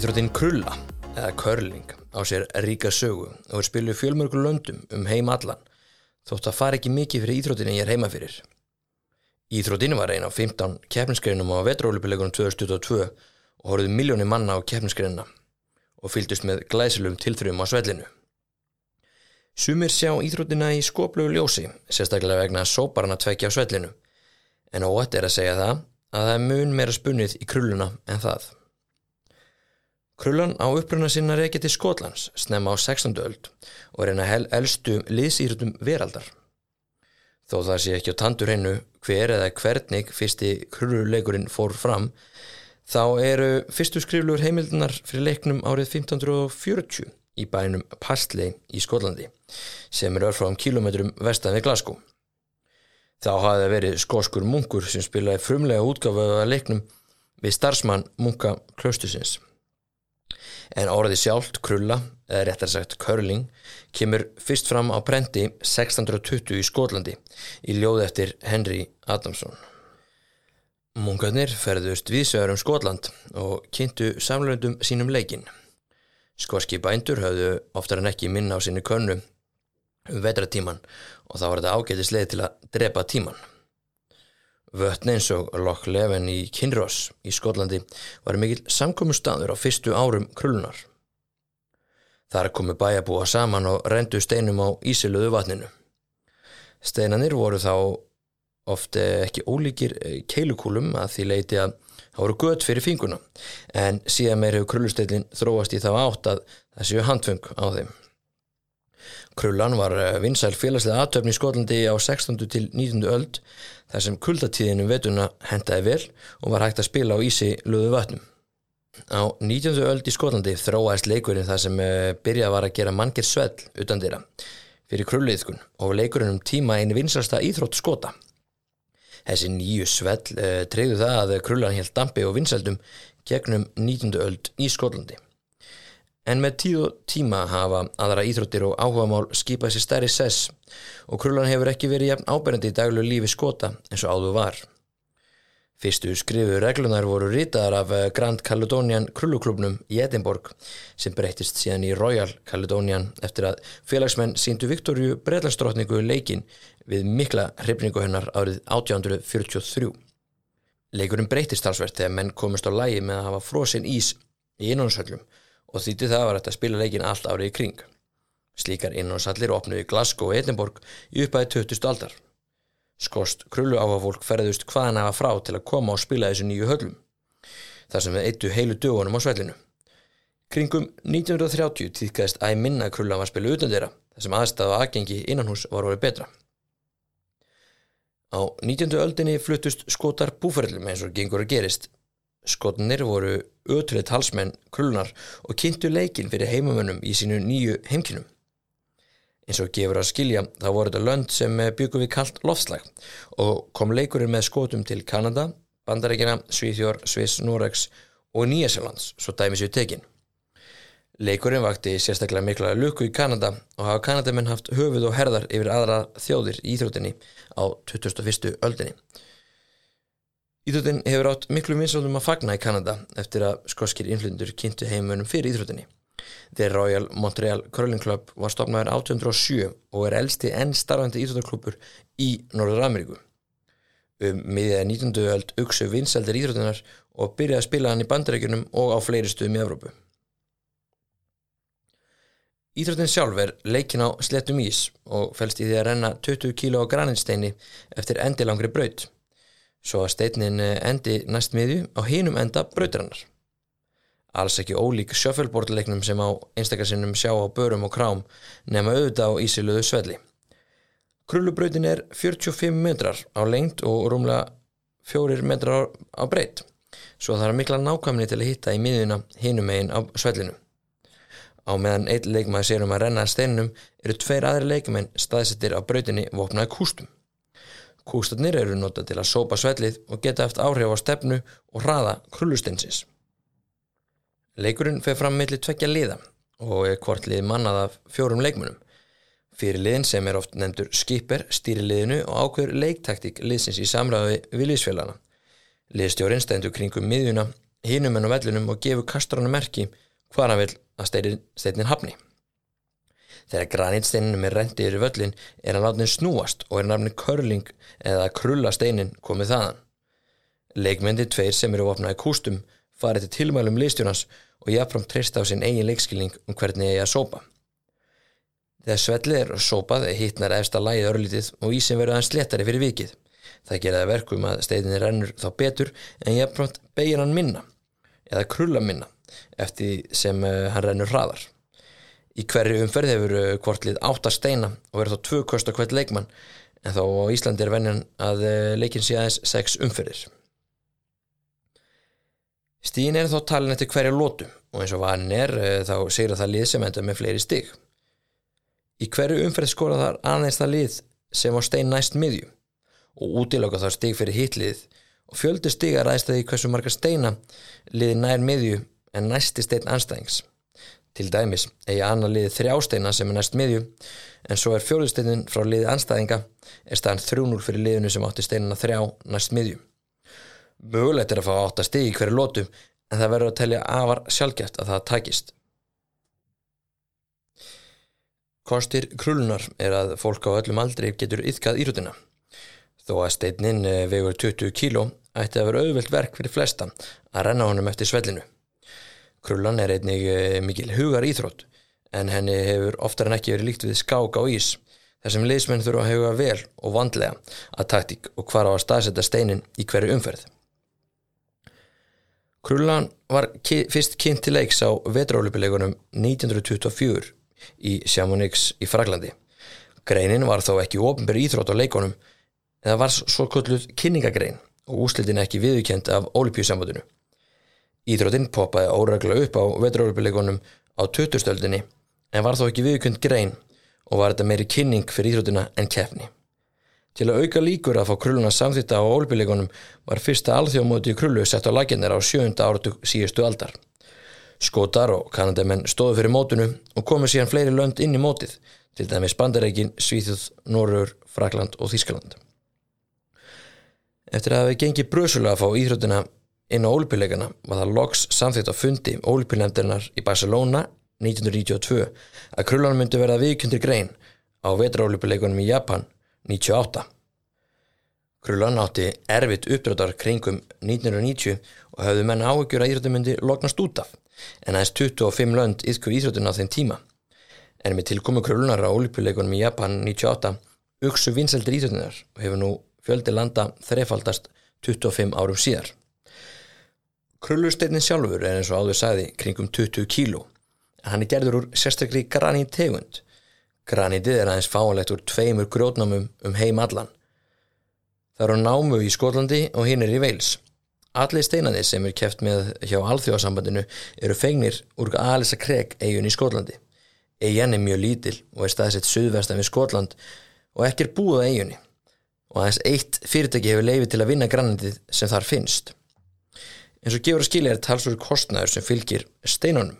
Íþróttin Krulla, eða Körling, á sér ríka sögu og er spiluð fjölmörgur löndum um heim allan, þótt að fara ekki mikið fyrir íþróttin en ég er heima fyrir. Íþróttin var einn á 15 keppninsgreinum á vetrólupillegunum 2022 og horfið miljónir manna á keppninsgreinina og fylgdust með glæsilum tilþrjum á svellinu. Sumir sjá íþróttina í skoplugu ljósi, sérstaklega vegna sóparana tvekja á svellinu, en óætt er að segja það að það er mun meira spunnið í krulluna en það. Krullan á uppruna sinna reykja til Skotlands snemma á 16. öld og er eina elstu liðsýrðum veraldar. Þó það sé ekki á tandur hennu hver eða hvernig fyrsti krulluleikurinn fór fram þá eru fyrstu skriflugur heimildunar fyrir leiknum árið 1540 í bænum Pastley í Skotlandi sem er örfráðum kilometrum vestan við Glasgow. Þá hafði það verið skoskur munkur sem spilaði frumlega útgáfu að leiknum við starfsmann munka klöstusins en orði sjálft krulla, eða réttar sagt curling, kemur fyrst fram á prenti 1620 í Skotlandi í ljóð eftir Henry Adamson. Mungarnir ferðust viðsögur um Skotland og kynntu samlöndum sínum leikin. Skoski bændur höfðu oftar en ekki minna á sínu könnu um vetratíman og þá var þetta ágætisleið til að drepa tíman. Vötn eins og Loch Leven í Kinross í Skotlandi var mikil samkomu staður á fyrstu árum krullunar. Þar komu bæjabúa saman og rendu steinum á ísiluðu vatninu. Steinanir voru þá ofte ekki ólíkir eh, keilukúlum að því leiti að það voru gött fyrir finguna en síðan meir hefur krullusteilin þróast í þá átt að það séu handfung á þeim. Krullan var eh, vinsæl félagslega aðtöfni í Skotlandi á 16. til 19. öld þar sem kuldatíðinu vetuna hendaði vel og var hægt að spila á ísi löðu vatnum. Á 19. öld í Skotlandi þróaðist leikurinn þar sem eh, byrjað var að gera manngir svell utan dýra fyrir krulliðkun og leikurinn um tíma einu vinsalsta íþrótt skota. Þessi nýju svell uh, treyðu það að krullan helt dampi og vinsaldum gegnum 19. öld í Skotlandi. En með tíu tíma hafa aðra íþróttir og áhugamál skipað sér stærri sess og krullan hefur ekki verið jafn áberandi í daglu lífi skota eins og áður var. Fyrstu skrifu reglunar voru ritaðar af eh, Grand Caledonian krulluklubnum í Edinborg sem breytist síðan í Royal Caledonian eftir að félagsmenn síndu Viktorju Breitlandsdrottningu leikin við mikla hrifningu hennar árið 1843. Leikurinn breytist talsvert þegar menn komist á lægi með að hafa frosinn ís í innónshöllum og þýtti það var að spila leikin allt árið í kring. Slíkar innansallir opnuði Glasgow og Edinborg í uppæði 20. aldar. Skost krullu á að fólk ferðust hvaðan aða frá til að koma og spila þessu nýju höllum. Þar sem við eittu heilu dögunum á svellinu. Kringum 1930 týðkæðist að minna krullan var spila utan þeirra, þar sem aðstæða og aðgengi innanhús var orðið betra. Á 19. öldinni fluttust skotar búferðlum eins og gengur að gerist Skotnir voru ötrið talsmenn krullunar og kynntu leikin fyrir heimamönnum í sínu nýju heimkinum. Eins og gefur að skilja þá voru þetta lönd sem byggum við kallt loftslag og kom leikurinn með skotum til Kanada, Bandarækina, Svíþjór, Sviss, Noregs og Nýjaselands, svo dæmis við tekin. Leikurinn vakti sérstaklega mikla luku í Kanada og hafa Kanadamenn haft höfuð og herðar yfir aðra þjóðir í Íþrótinni á 21. öldinni. Íþróttin hefur átt miklu vinsaldum að fagna í Kanada eftir að skoskir innflyndur kynntu heimunum fyrir íþróttinni. Þeir Royal Montreal Curling Club var stopnaður 1807 og er elsti enn starfandi íþróttarklubur í Norður Ameríku. Um miðið 19. öld uksu vinsaldir íþróttinar og byrjaði að spila hann í bandarækjunum og á fleiri stuðum í Evrópu. Íþróttin sjálf er leikin á slettum ís og fælst í því að renna 20 kíló á graninsteini eftir endilangri braut svo að steitnin eh, endi næst miðju á hinum enda brauturannar. Alls ekki ólík sjöfölbordleiknum sem á einstakarsinnum sjá á börum og krám nema auðvitað á ísiluðu svelli. Krullubrautin er 45 metrar á lengt og rúmlega 4 metrar á breytt, svo það er mikla nákvæmni til að hitta í miðjuna hinum megin á svellinu. Á meðan einn leikmaður sér um að renna steinunum eru tveir aðri leikmenn staðsettir á brautinni vopnaði kústum. Kústarnir eru nota til að sópa svellið og geta eftir áhrif á stefnu og hraða krullusteinsins. Leikurinn fer fram millir tvekja liða og er hvort lið mannað af fjórum leikmunum. Fyrir liðin sem er oft nefndur skipper stýri liðinu og ákveður leiktaktík liðsins í samræði við liðsfélagana. Liðstjórin stendur kringum miðjuna hinum en á vellinum og gefur kasturunum merki hvað hann vil að steinin hafni. Þegar granítsteininum er rendið yfir völlin er hann látið snúast og er nafni körling eða krulla steinin komið þaðan. Leikmyndi tveir sem eru vopnaði kústum farið til tilmælum listjónans og jáfnfram treysta á sinn eigin leikskilning um hvernig eigi að sópa. Þegar svellið er sópað hittnar efsta lægið örlítið og ísin verður aðeins léttari fyrir vikið. Það geraði verkum að steininni rennur þá betur en jáfnframt begir hann minna eða krulla minna eftir sem uh, hann rennur hraðar. Í hverju umferð hefur uh, kvortlið átta steina og verður þá tvö kost á hvert leikmann en þá á Íslandi er venjan að uh, leikin sé aðeins sex umferðir. Stíðin er þá talin eftir hverju lótu og eins og vanin er þá segir að það lið sem enda með fleiri stig. Í hverju umferð skora þar aðeins það lið sem á stein næst miðju og útilöka þá stig fyrir hitlið og fjöldu stiga ræðist það í hversu marga steina liði nær miðju en næsti stein anstæðings. Til dæmis eigi annað liði þrjá steina sem er næst miðju en svo er fjóðusteinin frá liði anstæðinga er staðan 3-0 fyrir liðinu sem átti steinina þrjá næst miðju. Mögulegt er að fá 8 stig í hverju lótu en það verður að telja afar sjálfgeft að það takist. Kostir krullunar er að fólk á öllum aldrei getur yfkað írutina. Þó að steinnin eh, vegur 20 kíló ætti að vera auðvelt verk fyrir flesta að renna honum eftir svellinu. Krullan er einnig eh, mikil hugar íþrótt en henni hefur oftar en ekki verið líkt við skák á ís þar sem liðsmenn þurfa að huga vel og vandlega að taktík og hvar á að staðsetta steinin í hverju umferð. Krullan var fyrst kynnt til leiks á vetraólipileikunum 1924 í Chamonix í Fraglandi. Greinin var þó ekki ofnbyr íþrótt á leikonum eða var svo kulluð kynningagrein og úslitin ekki viðukjönd af ólipjúsambandinu. Íþróttinn poppaði óregla upp á vetraólipileikunum á 20. stöldinni en var þó ekki viðukjönd grein og var þetta meiri kynning fyrir íþróttina en keppni. Til að auka líkur að fá krulluna samþýtta á ólbíleikunum var fyrsta alþjóðmóti krullu sett á laginir á sjönda áratug síðustu aldar. Skotar og kanadamenn stóðu fyrir mótunu og komu síðan fleiri lönd inn í mótið, til dæmis Bandareikin, Svíþjóð, Norrur, Frakland og Þískaland. Eftir að hafi gengið bröðsulega að fá íþróttina inn á ólbíleikana var það loks samþýtt á fundi ólbílemdarinnar í Barcelona 1992 að krullanum myndi verða viðkjöndir grein á vetraólbíleikunum í Japan 98. Krullan átti erfitt uppdráttar kringum 1990 og hafðu menn áhugjur að íþróttumyndi loknast út af en aðeins 25 lönd yfku íþróttun á þeim tíma. En með tilkomu krullunar á olípuleikunum í Japan 98 uksu vinseldir íþróttunar og hefur nú fjöldi landa þrefaldast 25 árum síðar. Krullusteinin sjálfur er eins og áður sagði kringum 20 kíló en hann er gerður úr sérstaklega granít tegund Granítið er aðeins fáanlegt úr tveimur grjótnámum um heim allan. Það eru námu í Skotlandi og hinn er í Veils. Allir steinanir sem er keft með hjá alþjóðsambandinu eru feignir úr Alisa Kreg eigun í Skotlandi. Eigin er mjög lítil og er staðsett suðvestan við Skotland og ekki er búið á eigunni og aðeins eitt fyrirtæki hefur leifið til að vinna granitið sem þar finnst. En svo gefur að skilja er talsur kostnæður sem fylgir steinunum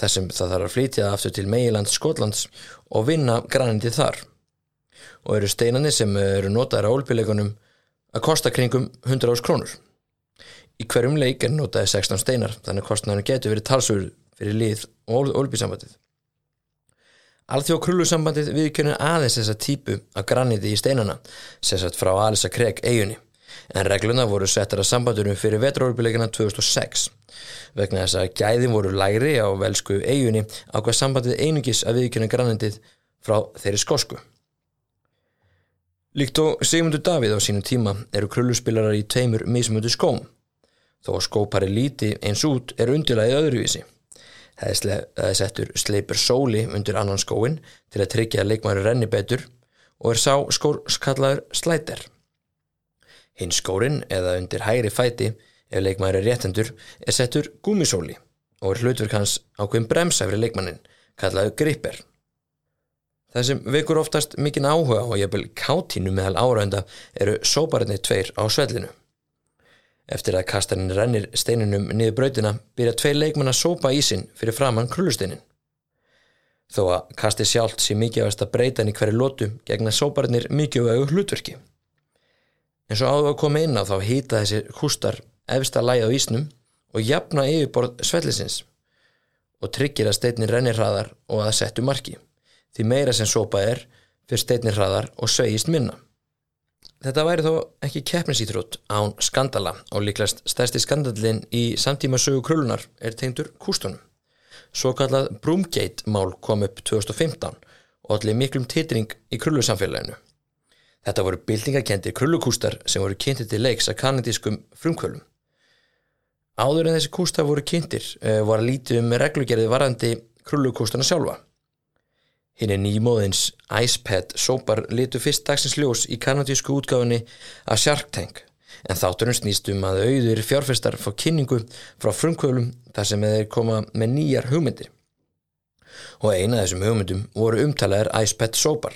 þar sem það þarf að flytja aftur til meiland Skotlands og vinna grænindi þar og eru steinandi sem eru notaður á ólbíleikunum að kosta kringum 100 ás krónur. Í hverjum leik er notaði 16 steinar þannig kostnæðinu getur verið talsur fyrir lið og ólbísambandið. Alþjóð krullusambandið viðkjörnir aðeins þessa típu af graniti í steinana sérsagt frá Alisa Kreg eigunni en regluna voru settar að sambandunum fyrir vetraórbyleikina 2006 vegna þess að gæðin voru læri á velsku eigunni á hvað sambandið einungis að viðkjöna grannendið frá þeirri skosku. Líkt og Sigmundur Davíð á sínum tíma eru krulluspilarar í teimur mismundu skóm. Þó að skópari líti eins út er undirlæðið öðruvísi. Það er settur sleipur sóli undir annan skóin til að tryggja leikmæri renni betur og er sá skór skallaður slæter. Hinn skórin eða undir hægri fæti ef leikmæri er réttendur, er settur gúmisóli og er hlutverk hans ákveðin bremsa fyrir leikmannin, kallaðu gripper. Það sem vekur oftast mikinn áhuga og jafnvel kátínu meðal áraunda eru sóparinni tveir á svellinu. Eftir að kastarinn rennir steininum niður brautina byrja tvei leikmann að sópa ísin fyrir framann krullusteinin. Þó að kasti sjálft sé mikið að breyta hann í hverju lótu gegna sóparinnir mikið auður hlutverki. En svo áður að koma inn á þá hýta þessi hústar efsta lægi á ísnum og jafna yfirborð svellisins og tryggir að steinnin rennir hraðar og að settu marki. Því meira sem sopa er, fyrir steinnin hraðar og sveigist minna. Þetta væri þó ekki keppnisýtrút án skandala og líklast stærsti skandalin í samtíma sögu krullunar er tengdur kústunum. Svo kallað Broomgate mál kom upp 2015 og allir miklum titring í krullusamfélaginu. Þetta voru bildingakendir krullukústar sem voru kynntir til leiks að kanadískum frumkvölum. Áður en þessi kústar voru kynntir var að lítið um reglugerði varandi krullukústana sjálfa. Hinn er nýmóðins iPad sópar litu fyrst dagsins ljós í kanadísku útgáfinni af Shark Tank en þátturinn snýst um að auður fjárfestar fá kynningu frá frumkvölum þar sem þeir koma með nýjar hugmyndir. Og eina af þessum hugmyndum voru umtalaðar iPad sópar.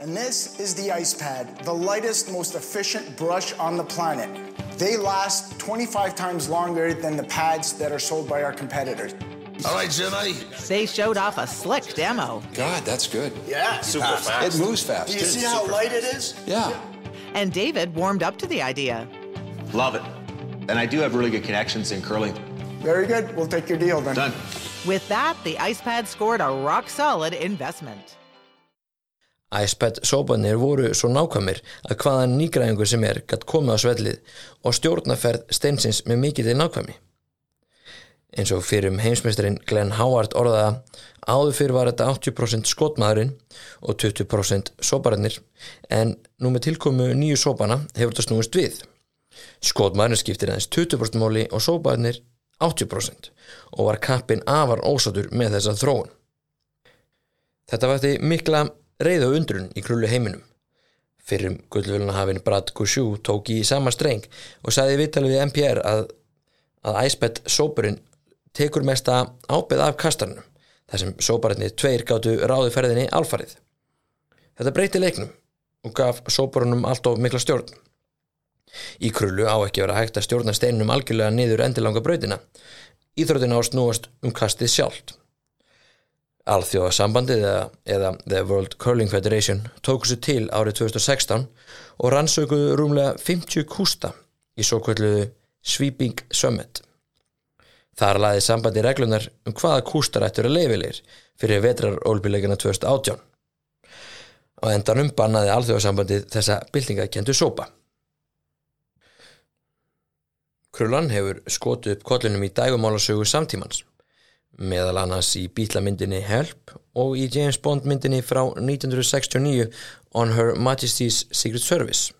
And this is the ice pad, the lightest, most efficient brush on the planet. They last 25 times longer than the pads that are sold by our competitors. All right, Jimmy. They showed off a slick demo. God, that's good. Yeah, Super fast. It moves fast. Do you too. see how light it is? Yeah. And David warmed up to the idea. Love it. And I do have really good connections in curling. Very good. We'll take your deal then. Done. With that, the ice pad scored a rock solid investment. iPad sópanir voru svo nákvæmir að hvaðan nýgræðingur sem er gætt komið á svellið og stjórnaferð steinsins með mikill nákvæmi. Eins og fyrir um heimsmeistarinn Glenn Howard orðaða áður fyrir var þetta 80% skotmaðurinn og 20% sóparinnir en nú með tilkomu nýju sópana hefur þetta snúist við. Skotmaðurinn skiptir aðeins 20% móli og sóparinnir 80% og var kappin afar ósátur með þessa þróun. Þetta því mikla reið og undrun í krullu heiminum. Fyrrum gullvölunahafinn Brad Gushu tók í sama streng og sagði viðtalið við NPR að, að iPad sópurinn tekur mesta ábeð af kastarnum þar sem sóparinnir tveir gáttu ráði ferðinni alfarið. Þetta breyti leiknum og gaf sópurunum allt of mikla stjórn. Í krullu á ekki vera hægt að stjórna steinunum algjörlega niður endilanga brautina. Íþrótin á snúast um kastið sjálft. Alþjóða sambandið eða, eða The World Curling Federation tóku sér til árið 2016 og rannsökuðu rúmlega 50 kústa í svo kvölluðu Sweeping Summit. Þar laði sambandi reglunar um hvaða kústar ættur að leifilegir fyrir vetrarólbíleikana 2018. Á endanum bannaði alþjóðasambandið þessa byltingakendu sópa. Krullan hefur skotu upp kollunum í dægumálasögu samtímans meðal annars í bítlamyndinni Help og í James Bond myndinni frá 1969 On Her Majesty's Secret Service.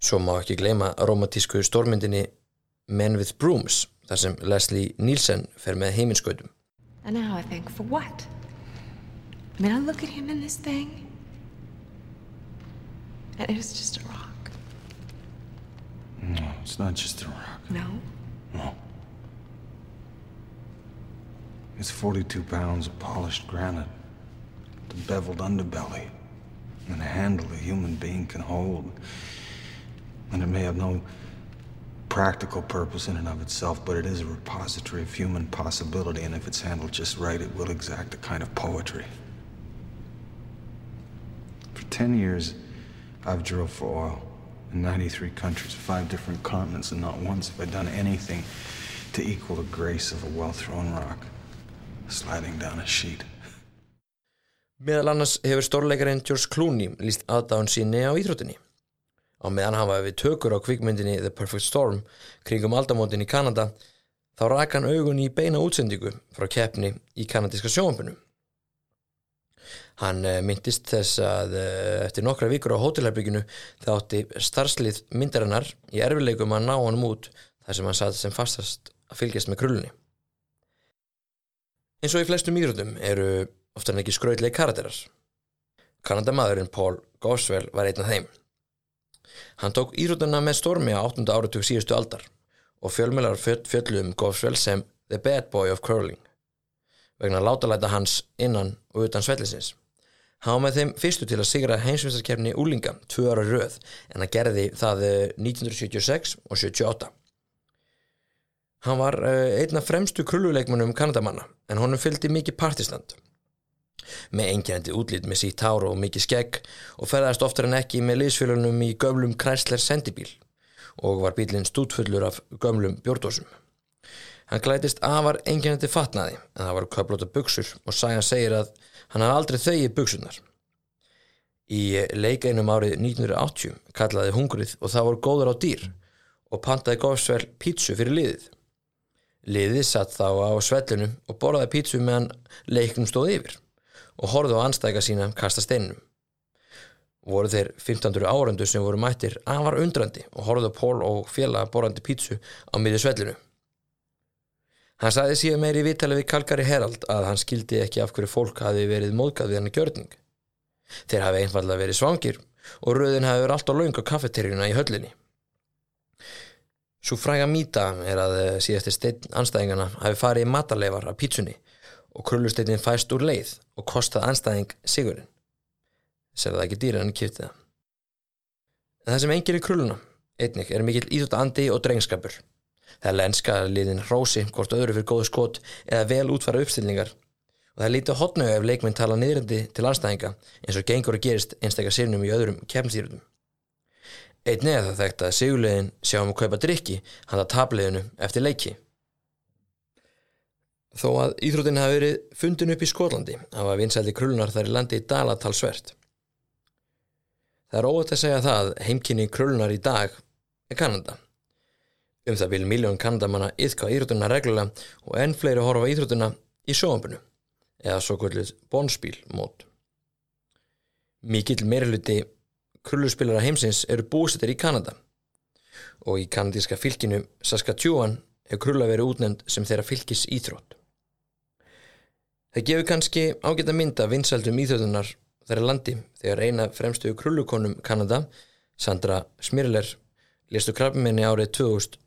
Svo má ekki gleyma romantísku stórmyndinni Men with Brooms þar sem Leslie Nielsen fer með heiminskautum. And now I think, for what? I mean, I look at him in this thing, and it was just a rock. No, it's not just a rock. No? No. It's 42 pounds of polished granite, the beveled underbelly, and a handle a human being can hold. And it may have no practical purpose in and of itself, but it is a repository of human possibility, and if it's handled just right, it will exact a kind of poetry. For 10 years, I've drilled for oil in 93 countries, five different continents, and not once have I done anything to equal the grace of a well-thrown rock sliding down a sheet. Meðal annars hefur stórleikarinn George Clooney líst aðdáðun síni á íþróttinni. Á meðan hafa við tökur á kvikmyndinni The Perfect Storm kringum aldamótin í Kanada þá rak hann augun í beina útsendingu frá keppni í kanadíska sjónvampinu. Hann eh, myndist þess að eh, eftir nokkra vikur á hótelherbygginu þátti starfslið myndarinnar í erfileikum að ná honum út þar sem hann satt sem fastast að fylgjast með krullunni. Eins og í flestum íþróttum eru oftar en ekki skrautlega karakterar. Kanadamaðurinn Paul Goswell var einn af þeim. Hann tók íþróttuna með stormi á 8. áratug síðustu aldar og fjölmjölar fjöllu um Goswell sem The Bad Boy of Curling vegna látalæta hans innan og utan svellisins. Var með þeim fyrstu til að sigra heimsvinstarkefni úlinga tvö ára röð en að gerði það eh, 1976 og 78. Hann var uh, einn af fremstu krulluleikmunum Kanadamanna en honum fylgdi mikið partistand. Með engjandi útlít með sítt hár og mikið skegg og ferðast oftar en ekki með liðsfélunum í gömlum Chrysler sendibíl og var bílinn stútfullur af gömlum bjórdósum. Hann glætist afar enginandi fatnaði en það var köflóta buksur og Sagan segir að hann hafði aldrei þauði buksurnar. Í leikeinum árið 1980 kallaði hungrið og það voru góður á dýr og pantaði góðsvel pítsu fyrir liðið. Liðið satt þá á svellunum og borðaði pítsu meðan leiknum stóð yfir og horfði á anstæka sína kasta steinum. Voru þeir 15. árandu sem voru mættir afar undrandi og horfði á Pól og félag borðandi pítsu á miði svellinu. Hann sagði síðan meiri vitali við Kalkari Herald að hann skildi ekki af hverju fólk hafi verið móðgað við hann gjörning. Þeir hafi einfallega verið svangir og rauðin hafi verið allt á laung á kaffeterjuna í höllinni. Svo fræga mýta er að eh, síðastir steinn anstæðingana hafi farið í matarleifar af pítsunni og krullusteinnin fæst úr leið og kostað anstæðing sigurinn. Sér það ekki dýra en kiptið það. En það sem engir í krulluna, einnig, er mikill íþjótt andi og drengskapur. Það er lenska liðin hrósi, hvort öðru fyrir góðu skot eða vel útfara uppstillingar og það er lítið hotnögu ef leikminn tala niðrandi til anstæðinga eins og gengur að gerist einstakar sérnum í öðrum kemstýrðum. Einnig er það þekkt að sigurlegin sjáum að kaupa drikki handa tabliðinu eftir leiki. Þó að íþrótin hafi verið fundin upp í Skotlandi hafa vinsældi krullunar þar í landi í dalatalsvert. Það er óvægt að segja það að heimkynni krullunar í dag er Kanada. Um það vil miljón kandamanna yðka íþrótuna reglulega og enn fleiri horfa íþrótuna í sjóambunu eða svo kvöldið bónspílmót. Mikill meirluti krulluspilara heimsins eru búsettir í Kanada og í kanadíska fylkinu Saskatchewan hefur krulla verið útnefnd sem þeirra fylkis íþrótt. Það gefur kannski ágætt að mynda vinsaldum íþjóðunar þeirra landi þegar eina fremstu krullukonum Kanada, Sandra Smirler, listu krabminni árið 2000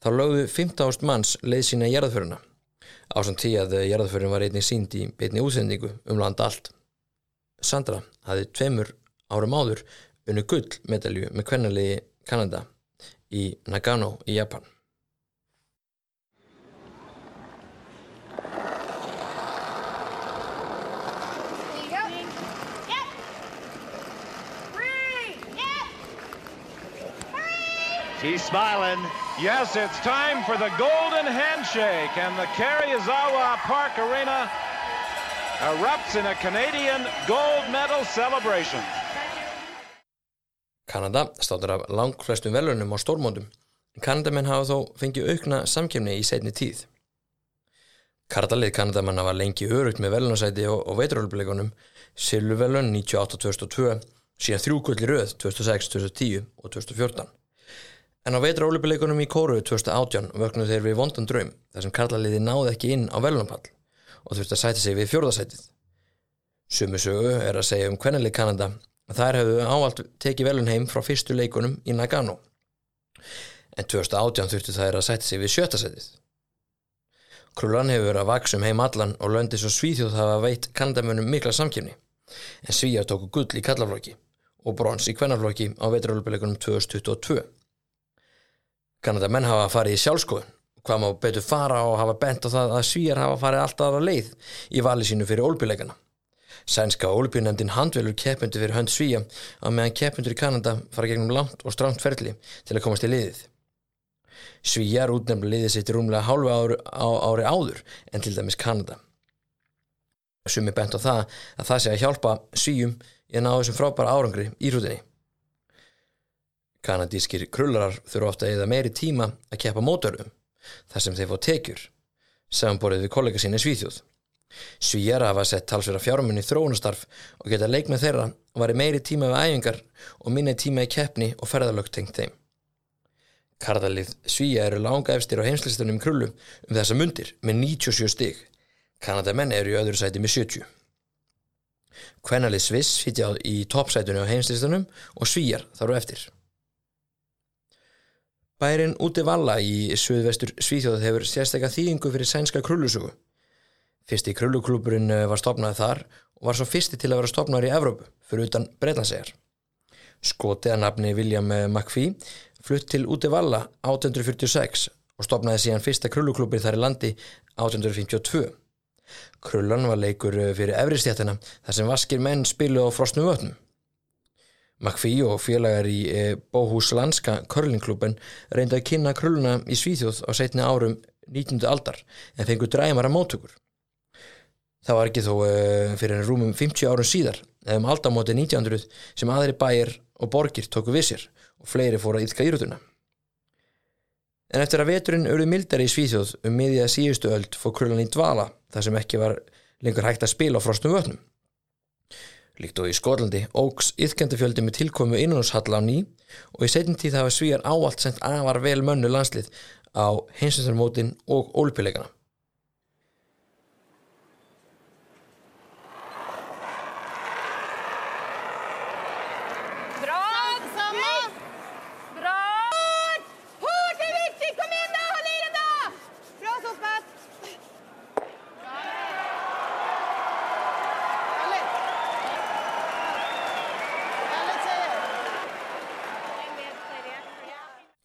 Þá lögðu 15.000 manns leið sína í jarðföruna. Ásand tí að jarðförun var einnig sínd í beitni útsendingu um land allt. Sandra hafði tveimur árum áður unni gull medalju með kvennalegi Kanada í Nagano í Japan. She's smiling. Yes, it's time for the golden handshake, and the Karizawa Park Arena erupts in a Canadian gold medal celebration. Kanada státur af langflestum velunum á stórmóndum. Kanadamenn hafa þó fengið aukna samkjöfni í setni tíð. Kartalið Kanadamanna var lengi örugt með velunarsæti og, og veiturhaldbleikunum Silvuvelun 98-2002 síðan þrjúkulli röð 2006, 2010 og 2014. En á veitra ólipileikunum í Kóru 2018 vöknu þeir við vondan draum þar sem karlaliði náði ekki inn á velunampall og þurfti að sæti sig við fjórðasætið. Sumu sögu er að segja um kvennalið Kanada þær hefðu áallt tekið velun heim frá fyrstu leikunum í Nagano. En 2018 þurfti þær að sæti sig við sjötasætið. Krúlan hefur verið að vaksum heim allan og löndis og svíþjóð hafa veitt Kanadamönum mikla samkjöfni en svíjar tóku gull í kallaflokki og brons í kvennaflokki á veitra ólipileikunum 2022. Kanadamenn hafa farið í sjálfskoðun hvað má betur fara og hafa bent á það að svíjar hafa farið alltaf aðra leið í vali sínu fyrir ólbíleikana. Sænska ólbíunemdin handvelur keppundur fyrir hönd svíja að meðan keppundur í Kanada fara gegnum langt og stramt ferli til að komast í liðið. Svíjar útnefnilega liðið sitt rúmlega hálfa ári, á, ári áður en til dæmis Kanada. Sumi bent á það að það sé að hjálpa svíjum í að ná þessum frábæra árangri í rútinni. Kanadískir krullarar þurfa ofta eða meiri tíma að keppa mótörum þar sem þeir fá tekjur samanborið við kollega síni Svíþjóð. Svíjar hafa sett talsverða fjármunni þróunastarf og geta leik með þeirra og var í meiri tíma við æfingar og minni tíma í keppni og ferðalögt tengt þeim. Karðalið Svíja eru langa efstir á heimslistunum krullu um þessa mundir með 97 stig. Kanadamenn eru í öðru sæti með 70. Kvennalið Sviss hittja í toppsætunum á heimslistunum og Svíjar þar á eftir. Bærin úti valla í Suðvestur Svíþjóð hefur sérstaklega þýðingu fyrir sænska krullusugu. Fyrsti krulluklúburinn eh, var stopnað þar og var svo fyrsti til að vera stopnaður í Evrópu fyrir utan Breitlandsegar. Skotið að nafni William McPhee flutt til úti valla 1846 og stopnaði síðan fyrsta krulluklúbur þar í landi 1852. Krullan var leikur eh, fyrir efristjættina þar sem vaskir menn spilu á frostnum vötnum. McPhee og félagar í Bóhúslandska körlingklubben reynda að kynna krulluna í Svíþjóð á setni árum 19. aldar en fengu dræmara móttökur. Það var ekki þó uh, fyrir rúmum 50 árum síðar eða um aldamóti 1900 sem aðri bæir og borgir tóku við sér og fleiri fóru að ytka írutuna. En eftir að veturinn auðvitað mildari í Svíþjóð um miðja síðustu öld fór krullan í dvala þar sem ekki var lengur hægt að spila á frostum vötnum. Líkt og í Skotlandi ógs yðkendufjöldi með tilkomu innanúshalla á ný og í setjum tíð hafa svíjar áallt sendt afar vel mönnu landslið á hinsvendarmótin og ólpilegana.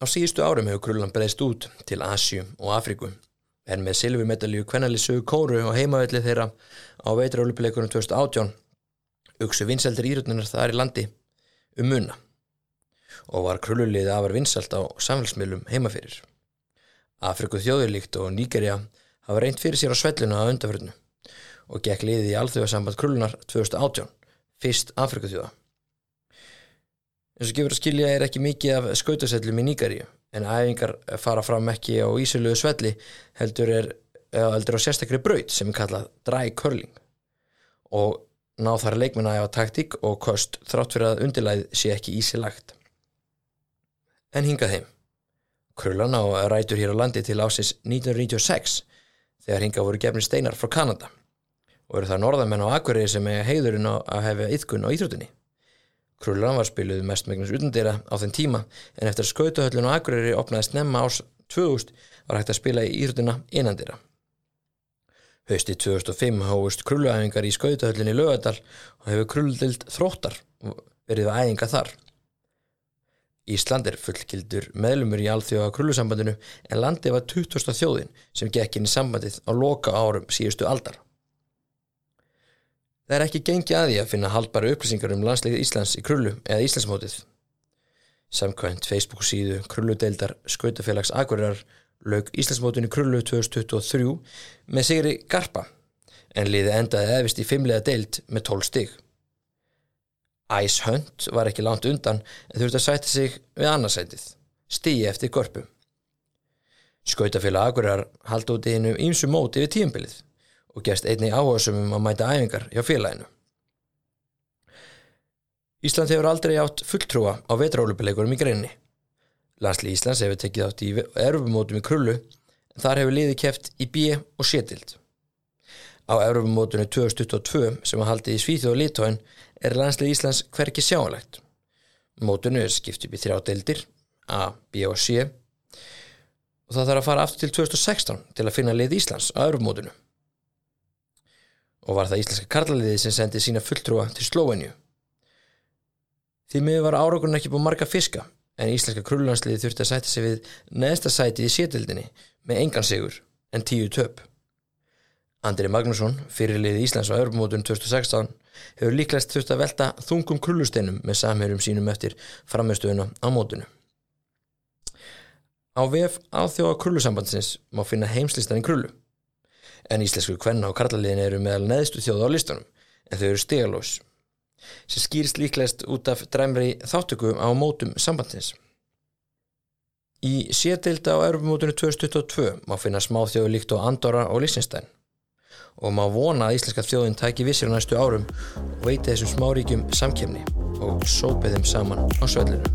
Á síðustu árum hefur krullan breyðst út til Asju og Afriku en með silfurmedalju kvennali sögu kóru og heimavelli þeirra á veitrarólupileikunum 2018 uksu vinseldir írutnunar þar í landi um munna og var krulluliði afar vinsalt á samfélsmiðlum heimafyrir. Afriku þjóðurlíkt og Nígerja hafa reynd fyrir sér á svelluna að undaförnu og gekk liðið í alþjóðasamband krullunar 2018, fyrst Afriku þjóða. Eins og gefur að skilja er ekki mikið af skautasellum í Nígaríu en æfingar fara fram ekki á ísöluðu svelli heldur er heldur á sérstakri braut sem er kallað dry curling og ná þar leikmenn að hafa taktík og kost þrátt fyrir að undirlæð sé ekki ísi lagt. En hingað heim. Krullan á rætur hér á landi til ásins 1996 þegar hingað voru gefnir steinar frá Kanada og eru það norðamenn á Akureyri sem heiðurinn á að hefa yðkun á íþróttinni. Krullan var spiluð mest megnast utandira á þenn tíma en eftir að skautahöllin á Akureyri opnaði snemma árs 2000 var hægt að spila í íþróttina innandira. Hausti 2005 hófust krulluæfingar í skautahöllin í Lögadal og hefur krulludild þróttar verið að æfinga þar. Ísland er fullkildur meðlumur í alþjóða krullusambandinu en landi var 20. þjóðin sem gekk inn í sambandið á loka árum síðustu aldar. Það er ekki gengi að því að finna haldbara upplýsingar um landsleikið Íslands í krullu eða Íslandsmótið. Samkvæmt Facebook síðu krulludeildar skautafélags Akureyrar lauk Íslandsmótinu krullu 2023 með sigri Garpa en liði endaði eðvist í fimmlega deild með 12 stig. Ice Hunt var ekki langt undan en þurfti að sæti sig við annarsætið, stíi eftir Gorpu. Skautafélag Akureyrar haldi út í hennu ímsu móti við tíumbilið og gerst einnig áhersumum að mæta æfingar hjá félaginu. Ísland hefur aldrei átt fulltrúa á vetraólupileikurum í greinni. Landsli Íslands hefur tekið átt í erfumótum í krullu en þar hefur liði keft í B og sétild. Á erfumótunni 2022 sem að haldi í Svíþjóð og Litóin er landsli Íslands hverki sjáanlegt. Mótunni er skipt upp í þrjá deildir, A, B og C og það þarf að fara aftur til 2016 til að finna lið Íslands á erfumótunum og var það íslenska karlaliði sem sendi sína fulltrúa til Slóvenju. Því miður var áraugunum ekki búið marga fiska, en íslenska krullandsliði þurfti að sæta sig við neðsta sæti í sétildinni með engan sigur en tíu töp. Andri Magnússon, fyrirliði Íslands á Europamótun 2016, hefur líklegast þurft að velta þungum krullusteinum með samherjum sínum eftir frammeðstöðuna á mótunu. Á VF áþjóða krullusambandsins má finna heimslistan í krullu en íslensku kvenna og karlaliðin eru meðal neðstu þjóða á listunum en þau eru stegalós sem skýrist líklegast út af dræmri þáttöku á mótum sambandsins. Í sétilda á Europamótunni 2022 má finna smáþjóðu líkt á Andorra og Liechtenstein og má vona að íslenska þjóðin tæki vissir á næstu árum og veiti þessum smáríkjum samkemni og sópið þeim saman á svellinu.